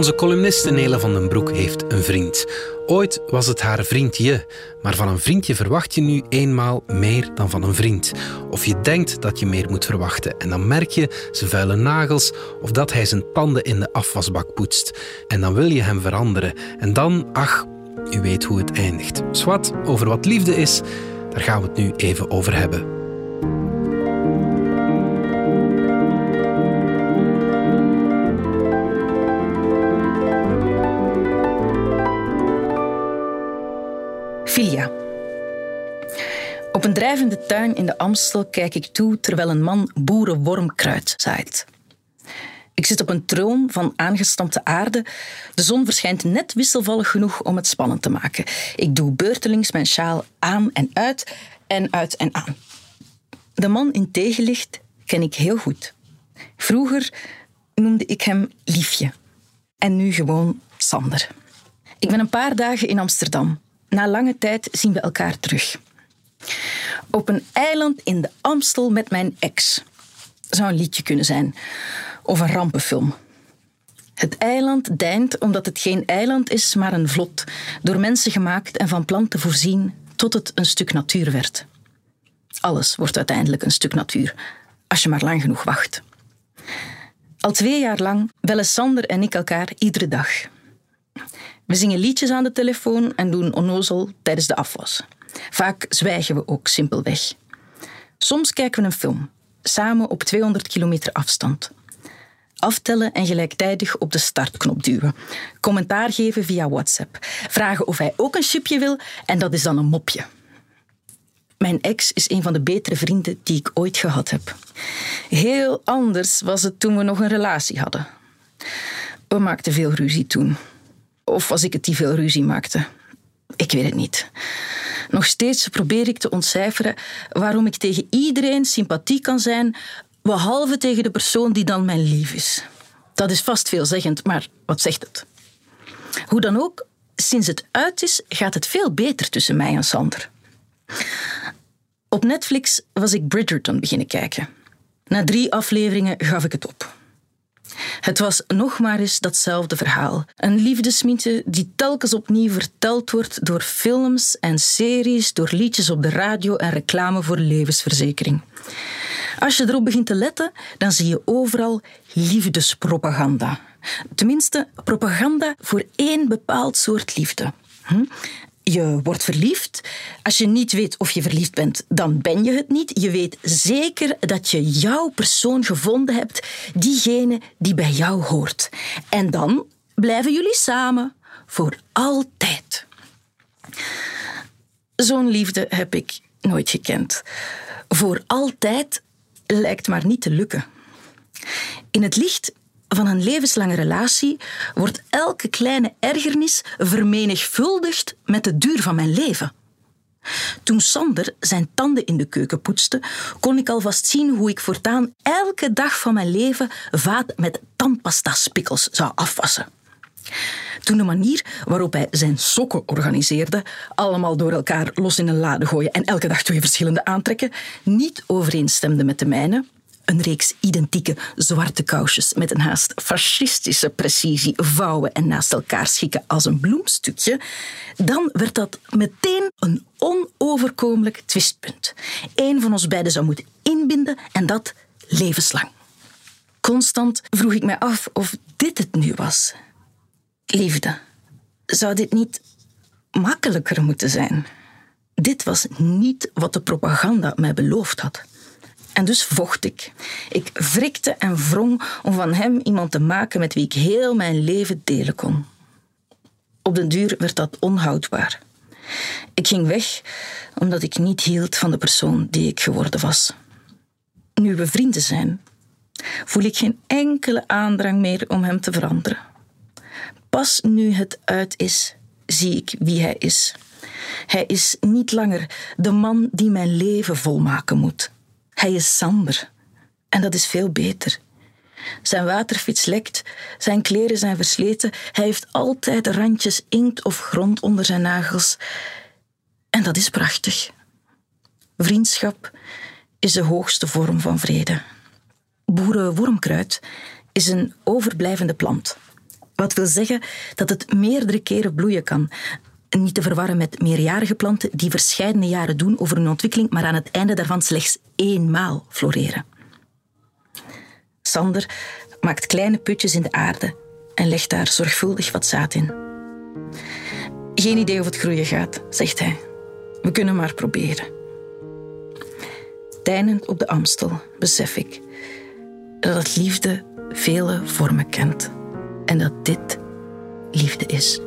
Onze columniste Nele van den Broek heeft een vriend. Ooit was het haar vriendje, maar van een vriendje verwacht je nu eenmaal meer dan van een vriend. Of je denkt dat je meer moet verwachten en dan merk je zijn vuile nagels of dat hij zijn tanden in de afwasbak poetst. En dan wil je hem veranderen. En dan, ach, u weet hoe het eindigt. Swat, over wat liefde is, daar gaan we het nu even over hebben. Op een drijvende tuin in de Amstel kijk ik toe terwijl een man boerenwormkruid zaait. Ik zit op een troon van aangestampte aarde. De zon verschijnt net wisselvallig genoeg om het spannend te maken. Ik doe beurtelings mijn sjaal aan en uit en uit en aan. De man in tegenlicht ken ik heel goed. Vroeger noemde ik hem Liefje. En nu gewoon Sander. Ik ben een paar dagen in Amsterdam. Na lange tijd zien we elkaar terug. Op een eiland in de Amstel met mijn ex. Zou een liedje kunnen zijn. Of een rampenfilm. Het eiland deint omdat het geen eiland is, maar een vlot. Door mensen gemaakt en van planten voorzien tot het een stuk natuur werd. Alles wordt uiteindelijk een stuk natuur, als je maar lang genoeg wacht. Al twee jaar lang bellen Sander en ik elkaar iedere dag. We zingen liedjes aan de telefoon en doen onnozel tijdens de afwas. Vaak zwijgen we ook simpelweg. Soms kijken we een film, samen op 200 kilometer afstand. Aftellen en gelijktijdig op de startknop duwen. Commentaar geven via WhatsApp. Vragen of hij ook een chipje wil en dat is dan een mopje. Mijn ex is een van de betere vrienden die ik ooit gehad heb. Heel anders was het toen we nog een relatie hadden. We maakten veel ruzie toen. Of was ik het die veel ruzie maakte? Ik weet het niet. Nog steeds probeer ik te ontcijferen waarom ik tegen iedereen sympathiek kan zijn, behalve tegen de persoon die dan mijn lief is. Dat is vast veelzeggend, maar wat zegt het? Hoe dan ook, sinds het uit is, gaat het veel beter tussen mij en Sander. Op Netflix was ik Bridgerton beginnen kijken. Na drie afleveringen gaf ik het op. Het was nog maar eens datzelfde verhaal. Een liefdesmythe die telkens opnieuw verteld wordt door films en series, door liedjes op de radio en reclame voor levensverzekering. Als je erop begint te letten, dan zie je overal liefdespropaganda. Tenminste, propaganda voor één bepaald soort liefde. Hm? Je wordt verliefd. Als je niet weet of je verliefd bent, dan ben je het niet. Je weet zeker dat je jouw persoon gevonden hebt, diegene die bij jou hoort. En dan blijven jullie samen voor altijd. Zo'n liefde heb ik nooit gekend. Voor altijd lijkt maar niet te lukken. In het licht van een levenslange relatie wordt elke kleine ergernis vermenigvuldigd met de duur van mijn leven. Toen Sander zijn tanden in de keuken poetste, kon ik alvast zien hoe ik voortaan elke dag van mijn leven vaat met tandpasta-spikkels zou afwassen. Toen de manier waarop hij zijn sokken organiseerde, allemaal door elkaar los in een lade gooien en elke dag twee verschillende aantrekken, niet overeenstemde met de mijne, een reeks identieke zwarte kousjes met een haast fascistische precisie vouwen en naast elkaar schikken als een bloemstukje, dan werd dat meteen een onoverkomelijk twistpunt. Eén van ons beiden zou moeten inbinden en dat levenslang. Constant vroeg ik mij af of dit het nu was. Liefde. Zou dit niet makkelijker moeten zijn? Dit was niet wat de propaganda mij beloofd had. En dus vocht ik. Ik wrikte en wrong om van hem iemand te maken met wie ik heel mijn leven delen kon. Op den duur werd dat onhoudbaar. Ik ging weg omdat ik niet hield van de persoon die ik geworden was. Nu we vrienden zijn, voel ik geen enkele aandrang meer om hem te veranderen. Pas nu het uit is, zie ik wie hij is. Hij is niet langer de man die mijn leven volmaken moet. Hij is Sander. En dat is veel beter. Zijn waterfiets lekt, zijn kleren zijn versleten, hij heeft altijd randjes inkt of grond onder zijn nagels. En dat is prachtig. Vriendschap is de hoogste vorm van vrede. boerenwormkruid is een overblijvende plant. Wat wil zeggen dat het meerdere keren bloeien kan. Niet te verwarren met meerjarige planten die verscheidene jaren doen over hun ontwikkeling, maar aan het einde daarvan slechts eenmaal floreren. Sander maakt kleine putjes in de aarde en legt daar zorgvuldig wat zaad in. Geen idee of het groeien gaat, zegt hij. We kunnen maar proberen. Deinend op de Amstel besef ik dat liefde vele vormen kent en dat dit liefde is.